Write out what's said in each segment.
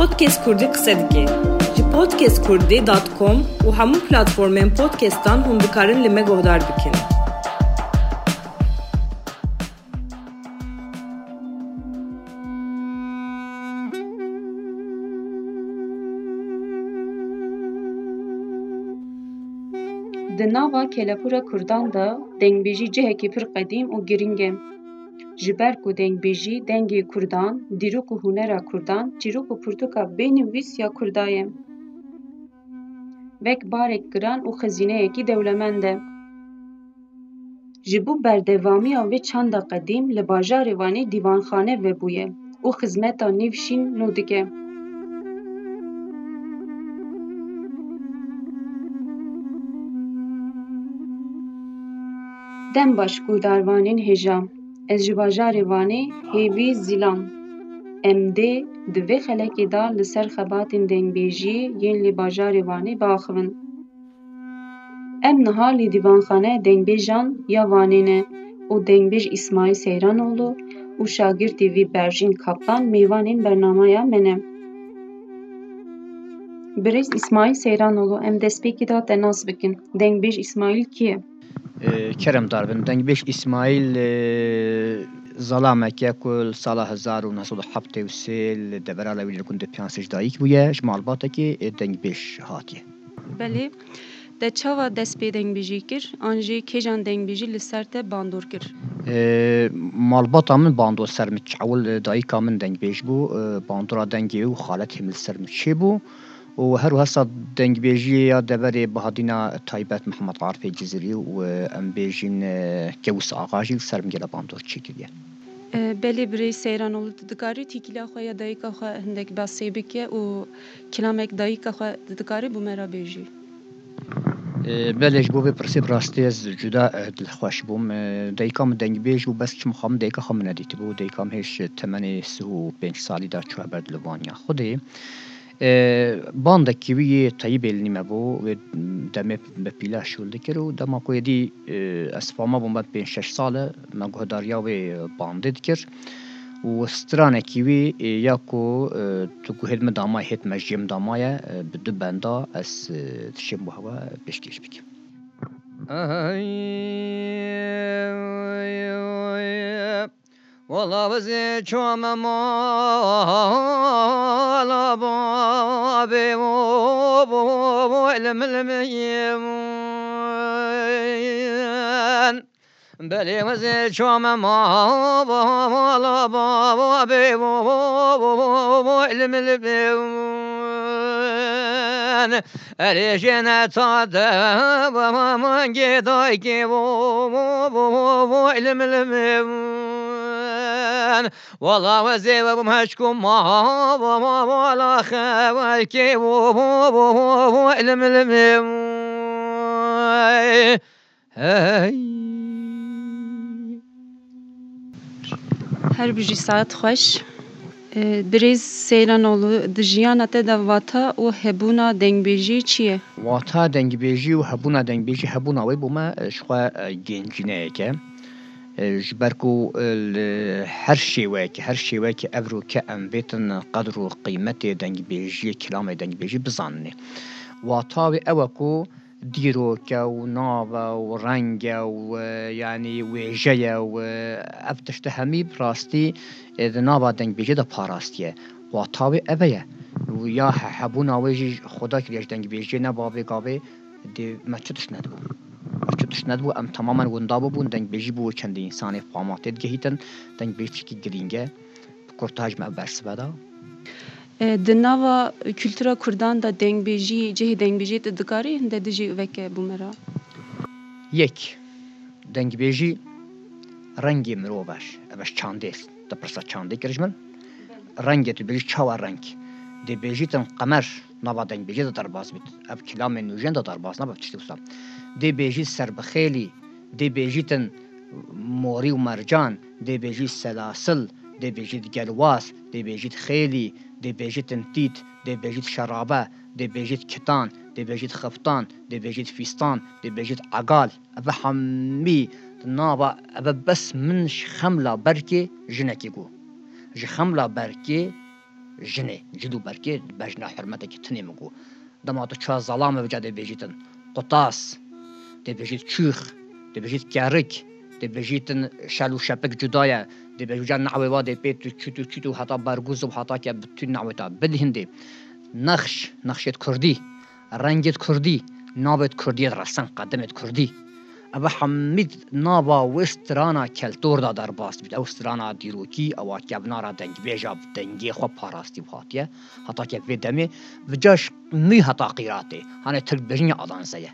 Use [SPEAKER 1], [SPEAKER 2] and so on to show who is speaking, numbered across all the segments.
[SPEAKER 1] podcast kurdî qise dike. Ji podcastkurdî.com û hemû platformên podcastan hûn dikarin li me guhdar bikin.
[SPEAKER 2] Di nava kelepûra Kurdan de dengbêjî cihekî pir qedîm û giring. Ji ber ku dengbêjî dengê Kurdan, dîrok û hunera Kurdan, çîrok û pirtûka bênivîs ya Kurda ye. Wek barek giran û xezîneyekî dewlemend e. Ji bo berdewamiya vê çanda qedîm li bajarê Wanê dîvanxane vebûye û xizmeta nîv şîn nû dike. Dem baş guhdarvanên hêja, ez ji bajarê Wanê hêvî zîlam. Em dê di vê xelekê de li ser xebatên dengbêjiyê yên li bajarê Wanê biaxivin. Em niha li dîvanxaneya dengbêjan ya Wanê ne û dengbêj İsmaîl Seyranoglu û şagirtê wî Berjîn Kaplan mêvanên bernameya me ne. Birêz İsmaîl Seyranoglu em destpêkê da te nas bikin. Dengbêj İsmaîl kî ye?
[SPEAKER 3] کرم داربن دنگ بیش اسماعیل زلامک کل سال 1973 دبر لویل کند پیانسج دایک بویه شمال باتا که دنگ بیش هاتیه
[SPEAKER 2] بله de çava dest pê dengbêjî kir an jê kêjan dengbêjî li ser te bandor kir
[SPEAKER 3] malbata min bandor ser min çewil dayîka min dengbêj bû bandora dengê û xalet hemil ser min çê و هەرو هەستا دەنگبێژیە دەبەرێ بەهادینا تایبەت محەممەد عرفی جزری و ئەم بێژین کەوس ئاغاژی و سرمگە لە باندۆر چێکردە
[SPEAKER 2] Belê birê seyran û dikarî tîkila xwe ya dayîka xwe hindek basê bike û kilamek dayîka xwe dikarî bû me ra bêjî.
[SPEAKER 3] Belê ji bo vê pirsê rastî ez cuda dilxweş bûm dayîka min dengbêj û bes çim xam dayîka xwe min nedîtî bû dayîka min hêş temenê sih û pênc salî da çû ber li vaniya Xwedê bandekî wî yê teyî bêlinî me bû wê demê bi pîla şûl dikir û dema ku yedî ez fama bûm me pênc şeş sal e me guhdariya wê bandê dikir û stranekî wî ya ku tu ku hêd min damayê hêt me jêm damaye bi du benda ez tişêm bu hewa pêşkêş bikim والله وزي شوم مالا بابي وعلم الميمون بلي وزي شوم مالا بابي وعلم الميمون أريجنا تعدى ومن جدايك وعلم الميمون والله وزيب مهشكم ما ولا خوالك وعلم الميمون
[SPEAKER 2] Her bir saat hoş. Birêz Seyranoglu di jiyana te de vata û hebûna dengbêjî çi ye?
[SPEAKER 3] Wata dengbêjî û hebûna dengbêjî hebûna wê bû me ji xwe gêncîneyek e. جبركو هرشي واك هرشي واك أبرو كأم بيتن قدرو قيمتي دنج بيجي كلام دنج بيجي بزاني. واتاوي أوكو ديروكا ونابا ورانجا ويعني ويجايا وابتشت مي براستي اذا نابا دنج بيجي دا باراستيه واتاوي أبايا ويا حبونا ويجي خداك ليش دنج بيجي نبابي قابي دي ما تشتش ندوه jî dengbêjiyê. Çutiş nedbû em tamamen winda bûbûn dengbêjî bû çendî însanê famatê digihîtin dengbêjikî girînge kurtaj me bersive da
[SPEAKER 2] Di nava kültûra Kurdan da dengbêjî cihê dengbêjî te dikarî hinde dijî veke bû me ra?
[SPEAKER 3] Yek dengbêjî rengê mirov e ev çandê te pirsa çandê min rengê tu bêjî çawa reng dê bêjîtin qemer nava dengbêjî de derbas bît ev kilamên nûjen de derbas nabe tiştî wisa دی بیجی سربخیلی دی بیجی تن موری و مرجان دی بیجی سلاسل دی بیجی گلواس دی بیجی خیلی دی بیجی تن تیت دی بیجی شرابه دی بیجی کتان دی بیجی خفتان دی بیجی فیستان دی بیجی عقال اوه حمی نابا اوه بس منش خملا برکی جنکی گو ji xemla berkê jinê cid û berkê bejna hermetekî tinê min ku dema tu ça zalame vecadê bêjîtin qutas ده بیجیت چوخ ده بیجیت کرک ده بیجیتن شلو شپک جدایه ده بیجا نعوه و ده بیت چوتو چوتو حتا برگوز و حتا که بتون نعوه تا بدهنده نقش نقشت کردی رنگت کردی نابت کردی رسن قدمت کردی او حمید نابا وسترانا کلتور دا در باست بید او سترانا دیروکی او کبنارا دنگ بیجا دنگی خو پاراستی بخاتیه حتا که وی دمی و جاش می حتا قیراته هانه ترک بجنی آدان سیه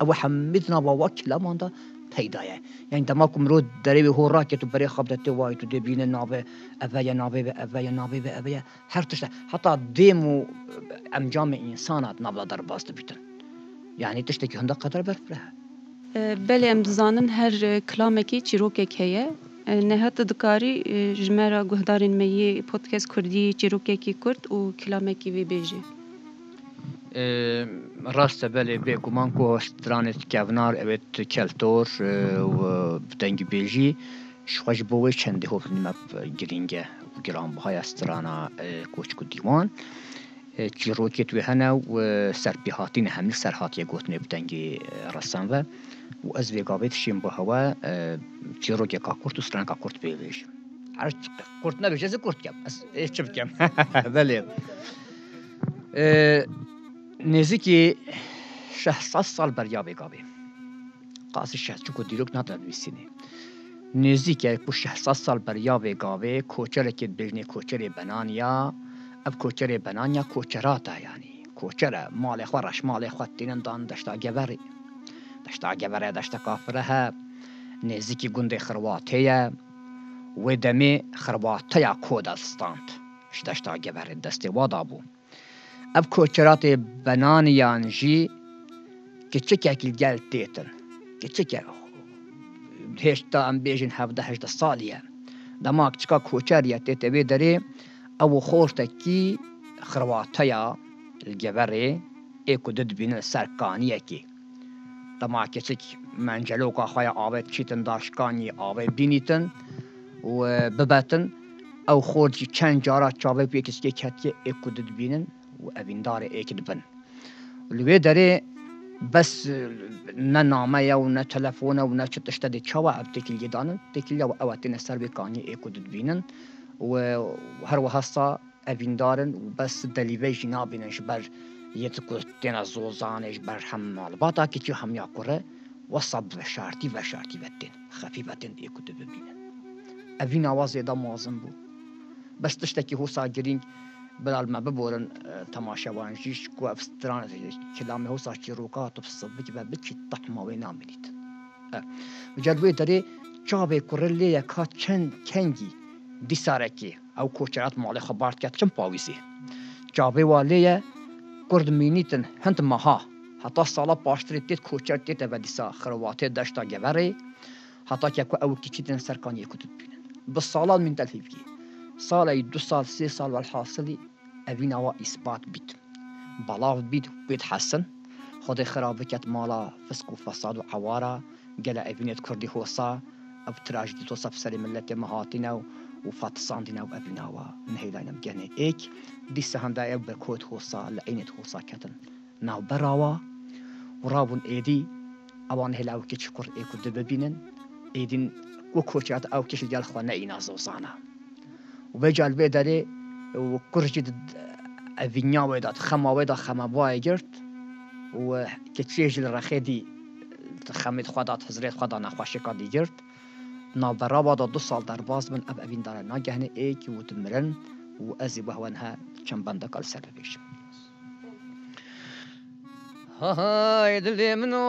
[SPEAKER 3] او حمدنا و وکلا مانده پیدایه یعنی دما کم رو دری به هورا که تو بری خبر تو وای تو دبین نابه اوه نابه به اوه نابه به هر تشت حتی دیم و انجام انسانات نابلا در باسته بیتن. یعنی
[SPEAKER 2] تشت که هنده قدر برفره بله ام دزانن هر کلامکی چیروکک نه نهات دکاری جمعه را گهدارین میی پودکست کردی چیروککی کرد و
[SPEAKER 3] کلامکی وی بیجی راست بله به گمان کو سترانت کونار اوت کلتور و دنگ بیجی شوش بوی چنده هوب نیمه گرینگه و گران بهای استرانا کوچکو دیوان. چیروکیت و هنه و سر بیهاتین همی سرحاتی گوتنه رسان و و از ویگاویت شیم با هوا چیروکی کاکورت و سران کاکورت بیویش هر کورت نبیش از کورت کم از چپ بکم بله نزدیک 600 سال بریابه گابه. قاس 600 چون دیروک ندار نویسینه. نزدیک یک 600 سال بریابه گابه کوچره که بجنه کوچره بنانیا. اب کوچره بنانیا کوچراتا یعنی. کوچره مال خورش مال خود دینن دان دشتا گبری دشتا گبره دشتا کافره ها. نزدیک گنده خرواته و دمی خرواته یا کود استاند دشتا گبره دسته وادا بود ev koçeratê benaniyan jî keçikekî gel têtin keçike hêşta em bêjin hevde hejde salî ye demak çika koçeriye tê te vê derê ئەو خۆشتێکی خڕواتەیە گەبەرێ ئێک و دبینە سەرکانیەکی دەماکێچێک منجلۆکە خۆی ئاوێت چیتن داشکانی ئاوێ بینیتن و ببەتن ئەو خۆرجی چەند جارە چاوێ پێکسکێ کەتیە ئێک و دبینن و ئەڤیندارێ ئێکی دبن لێ دەرێ بەس نە نامەیە و نە تەلەفۆنە و نە چ تشتە دێ چاوە ئەب تێکیلگەدانن تێکیلەوە ئەوە تێنە سەر بێکانی ئێک و دبینن و هەروەها سا ئەڤیندارن و بەس دەلیڤێژی نابینش بەر یەت تێنە زۆزانێش بەر هەم ماڵباتاکێکی هەمیا کوڕە وەسا بە شارتی بە شارتی بەتێن خەفی بەتێن ئێکوتە ببینن ئەڤی ناوازێدا مازم بوو بەس تشتێکی بلال ما ببورن تماشاوان جيش كو افستران كلامي هو صاحي روكات بصبك بكي الطحمه وينام بنيت وجدوي دري چابه یا کا چند کنگی دیسارکی او کوچرات مال خبارت کرد چند پاویسی چابه والیه کرد مینیتن هند ماها حتی سالا پاشتری دید کوچر دید و دیسا خرواتی دشتا گوری حتی که او کچیدن سرکانی کتب بینن. بسالان من تلفیب سال ای دو سال سه سال ول حاصلی وەرحاسڵی ئەڤینەوە اثبات بید بەڵاو بید بید حسن. خود خراب کت مالا فسق و فساد و عوارا. عوارە گەلە ئەبینێت کوردی هۆسا ئەو تراژدی تۆسە سەری ملەتی مەهاتینە و وفاتساندنا وأبناوا نهيلا نمجاني إيك دي سهان دا أبر كوت خوصا لعينة خوصا كتن ناو براوا. رابون ایدی. أوان هلا وكيش كور إيكو ایدین و کوچات أو كيش ديال خوانا إينا زوزانا. وبيجي على البيت عليه وكرجة افينيا ويدا تخمى ويدا خما بواي جرت وكتشيج الرخي دي تخميت خدا تحزريت خدا نخواشي قد جرت نابرا دا دو سال در باز من اب ابين دار ناگهنه ای وتمرن وازي بهوانها چم بنده کال سر بیشم های دلی منو.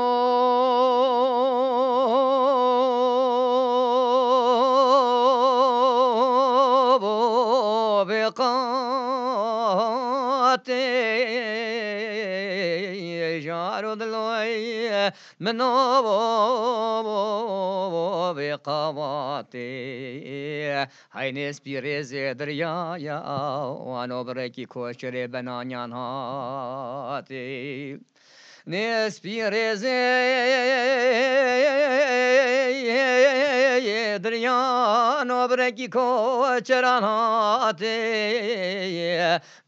[SPEAKER 3] من قواتے ہے نیس پیریز دریا یا آنو برے کی کوشرے بنانیان ne spireze drinjan obreki ko çeranate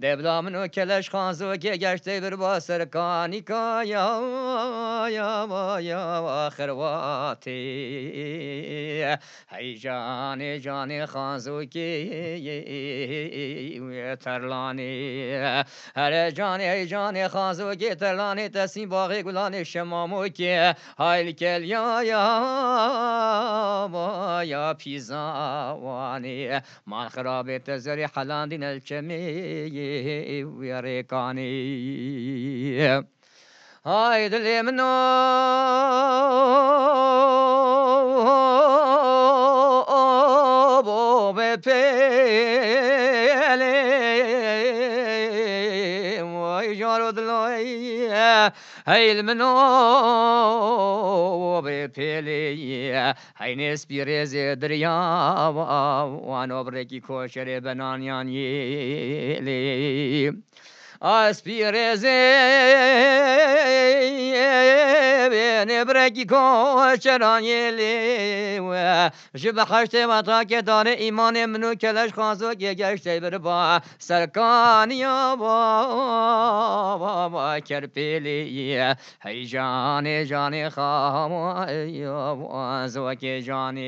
[SPEAKER 3] devlamın o keleş kanzu ke geçte bir basır kanika ya ya ya خرواتي هي جاني جاني خازوكي ترلاني هر جاني هي جاني خازوكي ترلاني تسيم باغ گلان شمامو که هایل کل یا یا یا پیزاوانی. من خراب تزری حلان دین الچمی ویریکانی های دلی منو هەیل منۆ بێ پێلێ هەینێسپی ڕێزێ دریاوانۆ بڕێکی کۆشرێ بەنانیان لێ. آسپیرزه نبرگی کو چرانی لی و جب خشت مطا که داره ایمان منو کلاش خوازو که گشته بر با سرکانی با با با کرپیلی هی جان جان خواهم و ازوک جانی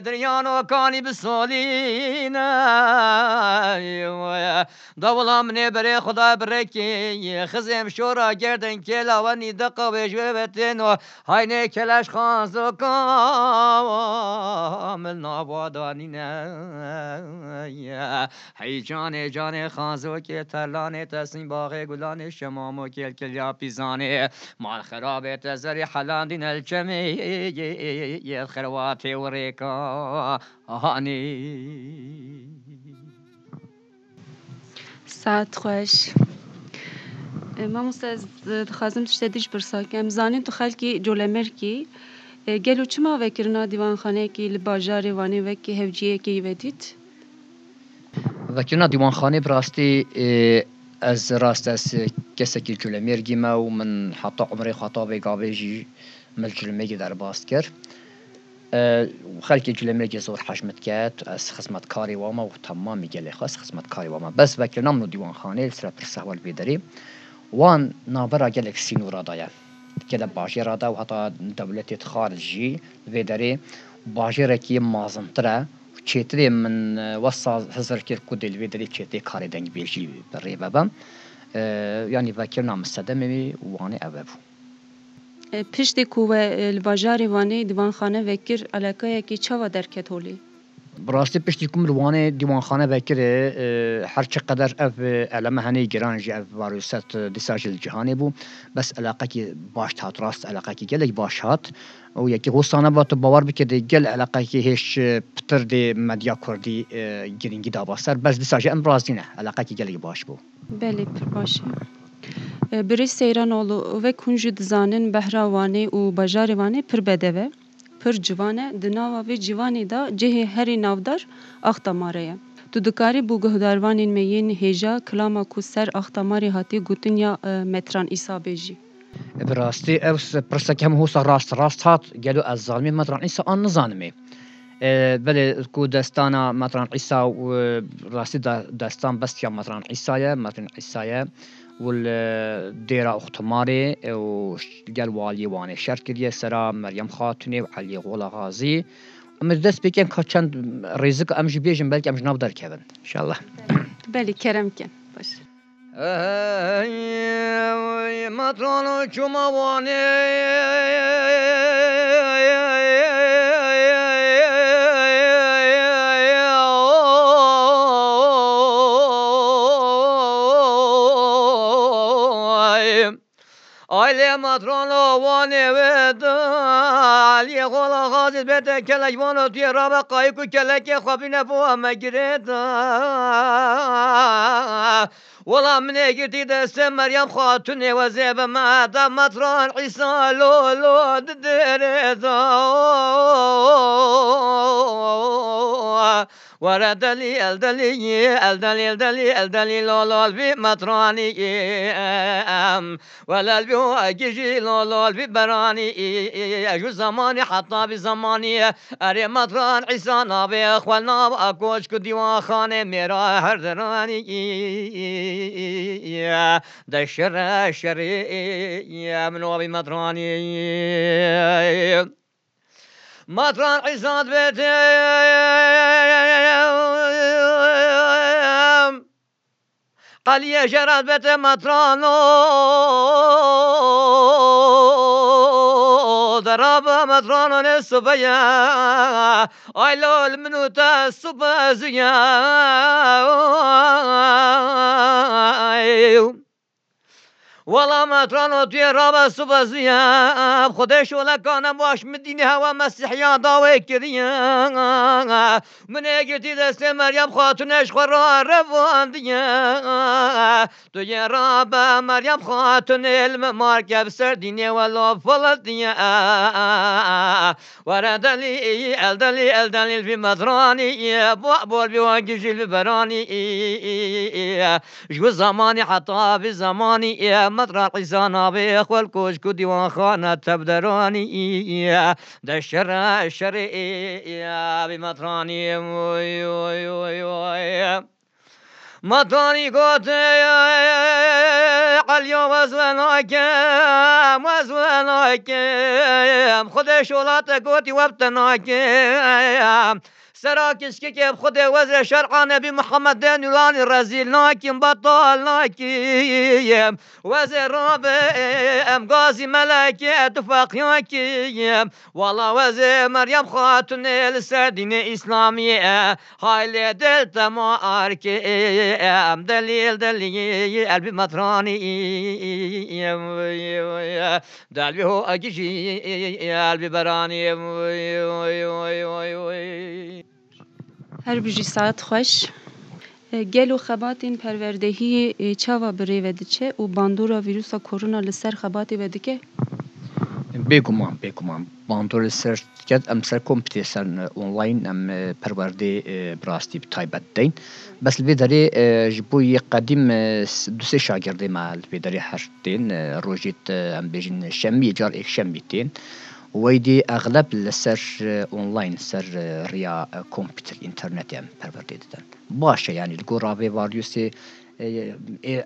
[SPEAKER 3] دريانو کانی بسولينا دولام نبرد بري خدا بركي خزم شورا گردن و وني دقا بجوه بتنو خانز و کام زكام نابادانينا هي جان جان خانز که تلان تسین باغ گلان شما شمامو کل یا پیزانه مال خراب الچمی یه خرواتی و ریکان خروات وريكا هاني
[SPEAKER 2] ساعت خوش مامۆستا دخوازم تشتە دیش برساکەم زانین تو خەلکی جۆلەمەرکی گەل و چما vekirina dîwanxaneyekî li bajarê wanê wekî hevciyekî vedît
[SPEAKER 3] vekirina dîwanxanê bi rastî ez rast ez kesekî culêmêrgî me û min heta umrê xeta vê gavê jî mil culêmekî derbas خەلکێکی لە مێکی زۆر حەشمت کرد ئەس خزمەت کاری وامە و تەمامی گەلێ خەس خزمەت کاری وامە بەس بەکە نام و دیوانخانەیە سرە پرسەوەل بێدەری وان نابرا گەلێک سین و ڕدایە کە لە باژێرادا و هەتا دەولەتێت خارجی بێدەری باژێرەکی مازمترە چێترێ من وەسا هزار کرد کو دلوێ دەری چێتێ کاری دەنگ بێژی بەڕێ بەبم ینی بەکرد نامستەدەمەوی وانێ ئەوە بوو vekirna min sedemê wanê ev bû
[SPEAKER 2] پشتی کو و الواجاری وانی دیوانخانه وکر علاقه کی چاوا درکت هولی
[SPEAKER 3] براستی پشتی کوم روانه دیوانخانه وکره هر چقدر اف علمه هنی گرانج اف واروست دیساجل جهانی بو بس علاقه کی باش تات راست علاقه کی گلک باش هات و یکی غوستانه با تو باور بکده گل علاقه کی هیچ پتر دی مدیا کردی گرینگی داباستر بس دیساج امرازینه علاقه کی گلک باش بو
[SPEAKER 2] بله Birêz Seyranoğlu vek hun jî dizanin behra Wanê û bajarê Wanê pir bede ve, pir ciwan e, di nava vê ciwanê de cihê herî navdar Axtamarê ye. Tu dikarî bu guhdarvanên me yên hêja kilama ku ser Axtamarê hatiye gotin ya e, Metran Îsabê jî.
[SPEAKER 3] E, bi rastî ew pirsek hem hûsa rast rast hat gelo ez zanimê Metran Îsa an nizanimê. E. Belê ku destana Metran Îsa rastî destan bestiya Metran Îsaye, Metran Îsaye والديرة أخت ماري وقال والي واني شركة سرا مريم خاتوني وعلي غولا غازي. أما دست بكين كان رزق أمشي بيجن بلكي أمشي نافدر كيفن إن شاء الله.
[SPEAKER 2] بلي كرم كان باش.
[SPEAKER 3] مطران چما واني. Aile matronla vane ve dali Kola gazet bete kelek vano tüye raba kayıkı keleke Kabine puame gireda ولا من قلتي دسم مريم خاتون وزيب ما دمت ران عيسى لو لو ددريزا lo dereda ورد لي الدلي الدلي الدلي الدلي لولول في مطراني. أم ولا البيو أجي لولول في براني. أجو زماني حتى بزماني أري مطران عيسان ابي اخوالنا أكوش كديوان خانة ميرا هر دراني دشر شري من ابي مطراني. مطران عزاد بيتي قال يا جراد بيت مطران ضرب مطران الصبيا ايلو المنوتا الصبازيا والله ترانو توی رابا صبح زیاب خودش ولا لکانم باش مدینی هوا مسیحیان داوی کریم من اگرتی دست مریم خاتونش خور را روان دیم توی رابا مریم خاتون علم مارکب سر دینی و لافل دیم وردلی الدلی الدلی فی مدرانی بول بیوانگی جل برانی جو زمانی حتی بی زمانی محمد راقی زانا به کوش کش کو دیوان خانه تبدرانی در شر شر بی مطرانی مطرانی گوته آکم مزوان آکم خودش اولاد گوتی وقت ناکم سراكش كيف خد وزر شرع نبي محمد نولان رزيل ناكم بطال ناكيم وزر رابم غازي ملكي اتفاق ياكيم والله وزر مريم خاتون السردين اسلامية هايلي دلت ما اركيم دليل دليل قلبي مطراني دلبي هو اجيشي قلبي براني
[SPEAKER 2] هر بجی ساعت خوش گل و خباتین پروردهی چاوا بری و دچه و باندورا ویروسا کرونا لسر خباتی و دکه
[SPEAKER 3] بێگومان بێگومان باندۆر سەر کرد ئەم سەر کۆمپیتێسەر ئۆنلاین ئەم پەروەردێ براستی تایبەت دەین بەس لێ دەرێ ji بۆ یە قەدیم دوسێ شاگردێ ما لێ دەرێ هەشتێن ڕۆژیت ئەم بێژین شەمی جار ئێک شەمی تێن ويدي اغلب لسر اونلاين سر ريا كمبيوتر انترنت ام پرورده دادن باشه يعني الگو راوي واریوسي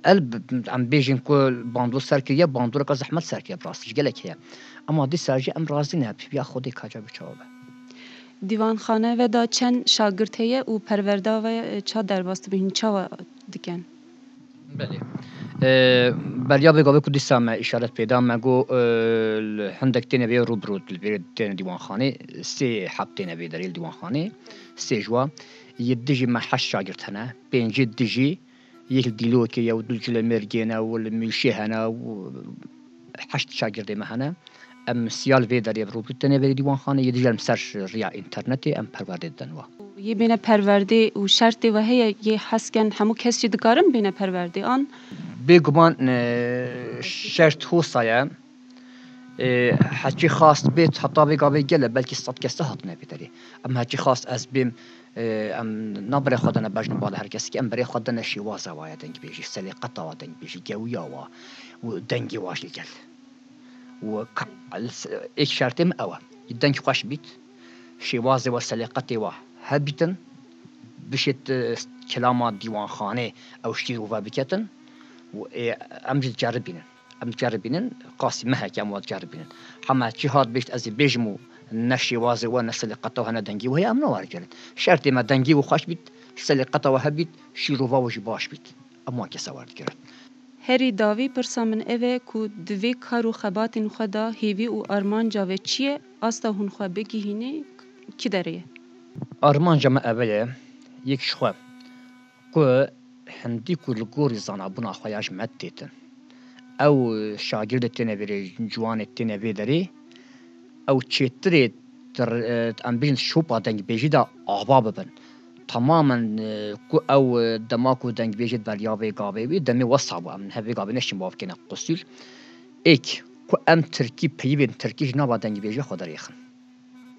[SPEAKER 3] الب ام بيجين كو باندو سر که یا باندو را زحمت سر که براستش گلک هيا اما دي سرجي ام رازي نه بیا خودی کجا بچاوه
[SPEAKER 2] دیوانخانه و دا چند شاگرد هیه و پرورده و چا درباست بهین چا دکن
[SPEAKER 3] بله بەریابێک گەڵێک کوردیستا مە ئیشارەت پێدا مەگۆ هەندێک تێنە بێ ڕوبرود لەبێت تێنە دیوانخانێ سێ حەبتێنە بێ دەریل دیوانخانێ سێژوە یە دژی مەحەش شاگرت هەنە پێنج دژی یەک دیلۆکی یا و دوجلە مێرگێنە و لە میشی هەنا وهشت شاگردێمە هەنە ئەم سیال بێ دەریێ ڕوبتنە بێ دیوانخانە یە دژم سەر ڕیا ئینتەرنێتی ئەم پەروادێت دەنوە. یه بینە پەروەردێ و شەرتێ وە هەیە یە حەسکەن هەموو کەسی
[SPEAKER 2] دکارم بینە پەروەردێ ئان. بيجمان شرط خوصايا هاتشي خاص بيت حتى بيجا بيجلا بلكي صد كسته
[SPEAKER 3] هاتنا بيتري أم هاتشي خاص أز بيم أم نبري خدنا بجن بعض هركس كي أم بري خدنا شي وازا ويا دنج بيجي سليقة وا دنج بيجي جويا وا ودنجي واش الجل وك إيش شرطم أوا الدنج قاش بيت شي وازا وسليقة وا هبيتن بشت كلامات آه، ديوان خانه أو شتي وفابكتن دەنگ بێژی گەویەوە و دەنگی واشی گەل ئێک شارتێم ئەوە دەنگ خوش بیت شێوازەوە سەلیقەتێوە هەبیتن بشێت کلاما دیوانخانێ ئەو شتیر وە بکەتن ام جربينن ام جربينن قاسي مها كم واد جربينن حما چی هات بيشت از بيجمو نشي وازي و نسل قطا هنا دنگي وهي ام نوار جرد شرط ما دنگي و خوش بيت سل قطا و هبيت شيرو واوج باش بيت اما كي سوار جرد
[SPEAKER 2] هری داوی پرسا من اوه کو دوی کارو خباتین خدا هیوی و ارمان جاوه چیه استا هون خوا بگی هینه کی داره
[SPEAKER 3] ارمان جمع اوله یک شخوا کو هندی کو لګوري زانا بنا خویاش مت دیتن او شاگرد تنه بری جوان تنه بدری او چتری تر ام بین شوپا دنگ بیجی دا آبا ببن تماما کو او دماکو دنگ بیجی بر یاوی گاوی بی دمی وصابو ام هبی گاوی نشیم باف کنه قصول ایک کو ام ترکی پیوین ترکی جنابا دنگ بیجی خود ریخن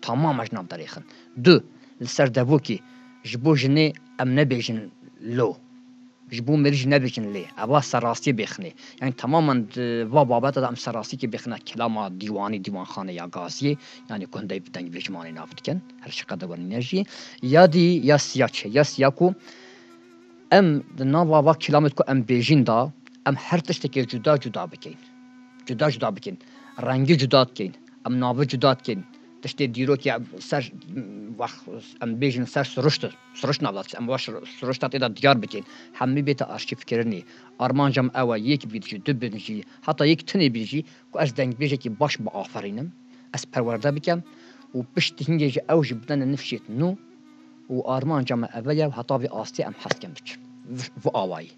[SPEAKER 3] تماما جناب دریخن دو لسر ji bo mirî nebikin lê eva serrastiyê yani tamamen e, va babet de em serrastîkê bêxina kilama dîwanî dîwanxanê ya gaziyê yani ku hundeyî bi dengê cimanê nav dikin her şiqa de enerjiyê ya dî ya siya çi ya siya ku em di nava kilamet ku em bêjin da em her tiştekê cuda cuda bikin. Cuda cuda bikin. Rengî cuda dikin em navê cuda dikin tiştê dîrokiya ser em bêjin ser siruştir siriş navlat em baş siruşta têda diyar bikin hemî bêta arşîvkirinê armancam ew yek bîr jî du bin yek tunê bîr jî ku ez dengbêjekî baş bi aferînim ez perwerde bikem û piştî hingê jî ew ji bidene nifşê nû û armanca me ev ye heta vê astê em hestkem bikin Vi awayî.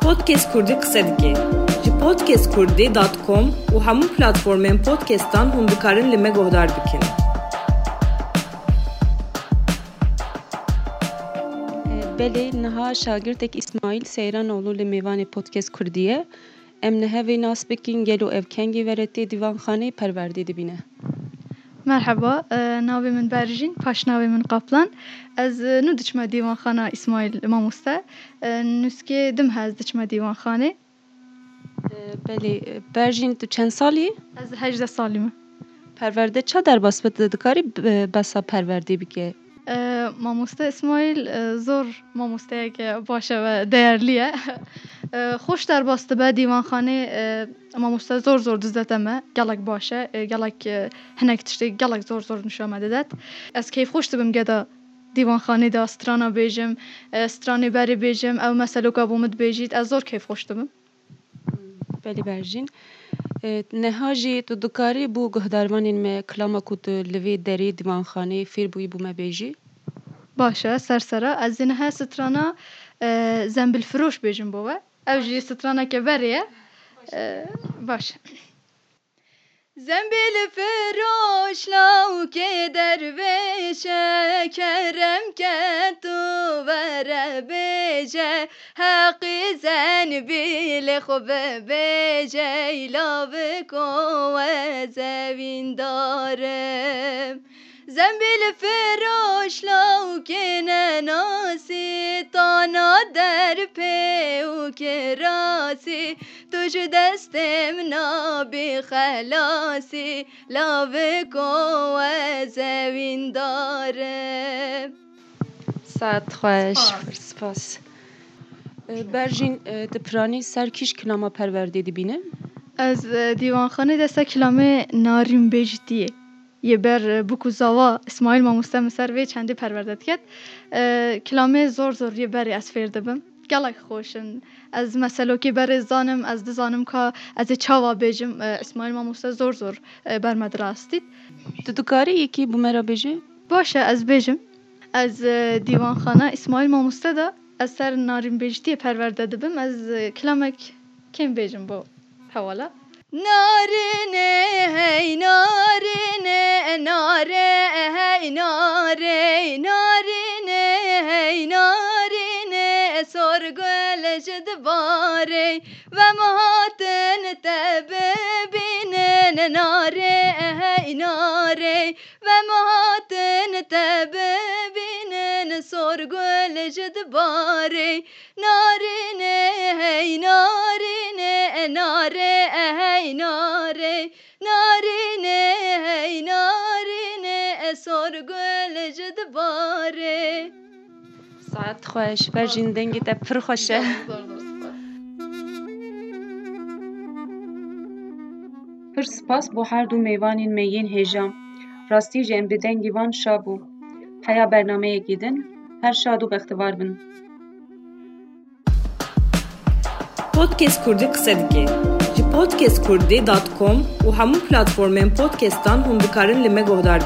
[SPEAKER 1] Podcast Kurdî qise dike Ji podcastkurdî.com û hemû platformên podcastan hûn dikarin li me guhdar bikin.
[SPEAKER 2] Belê niha şagirdek İsmaîl Seyranoğlu li mêvanê Podcast Kurdî Em nihevê nas bikin gelo ev kengê veretê dîvanxanê perwerdê dibîne.
[SPEAKER 4] مرحبا ناوی من برژین پاشناوی من قپلان از نو دچما دیوانخانه اسماعیل ماموسته نوسکه دم هز دچما دیوانخانه
[SPEAKER 2] بلی برژین تو چند سالی؟
[SPEAKER 4] از هجده سالیم.
[SPEAKER 2] پرورده چه در باسبت دکاری بسا پرورده بگه؟
[SPEAKER 4] ماموست اسماعیل زور ماموستا که باشه و دیرلیه. خوش در باسته به دیوانخانه ماموست زور زور دزدتمه گلک باشه گلک هنک تشتی گلک زور زور نشو آمده داد. از کیف خوش بم گدا دیوانخانه دا استرانا بیجم استرانی بری بیجم او مسلو که بومد بیجید از زور کیف خوش بم
[SPEAKER 2] Pelîberijîn e, niha jî tu dikarî bû guhdarmanên me kilama ku tu e, li vê derê divanxaneyê fêr bûyî bû me bêjî?
[SPEAKER 4] Baş e sersera ez ê niha strana e, zembilfiroş bêjim bo we. Ew jî straneke berê ye. Baş. Zembilfiroş lawkê dervêşe kerem ket وره بیجه حقی زنبیل خوب بیجه ایلاو کو دارم زنبیل فروش لو که نناسی تانا در پیو که توش دستم نابی خلاصی لاو کو زوین داره.
[SPEAKER 2] ساعت خوش. سپاس. برژین دپرانی سر کیش کلاما پرورده دبینه؟
[SPEAKER 4] از دیوانخانه دسته کلامه ناریم بجتیه یه بر بکو زاوا اسماعیل ماموسته مسر وی چندی پروردت کرد. کلامه زور زور یه بری از فرده بم گلک خوشن. از مسئله که بر زانم از دزانم که از چاوا بیجم اسماعیل ماموسته زور زور بر مدراستید
[SPEAKER 2] تو دکاری یکی بو مرا بیجه؟
[SPEAKER 4] باشه از بیجم از دیوانخانه اسماعیل ماموسته دا از سر نارین بیجتی پرورده دبم از کلامک کم بیجم با حوالا نارینه هی نارینه ناره هی ناره نارینه هی نارینه سرگل جد باره و مهاتن تببینن ناره هی ناره و مهاتن من سر hey جدباری نارینه nare نارینه ناره nare. ناره hey هی نارینه سر گل جدباری
[SPEAKER 2] ساعت خوش بر جندنگی تا پر پر
[SPEAKER 5] سپاس بو هر دو میوانین میین هیجام راستی جنب دنگیوان شابو heya bernameyekî din her şad û bextewar bin
[SPEAKER 1] Podcast Kurdî qise dike. Ji podcastkurdî.com û hemû platformên podcastan hûn dikarin li me guhdar.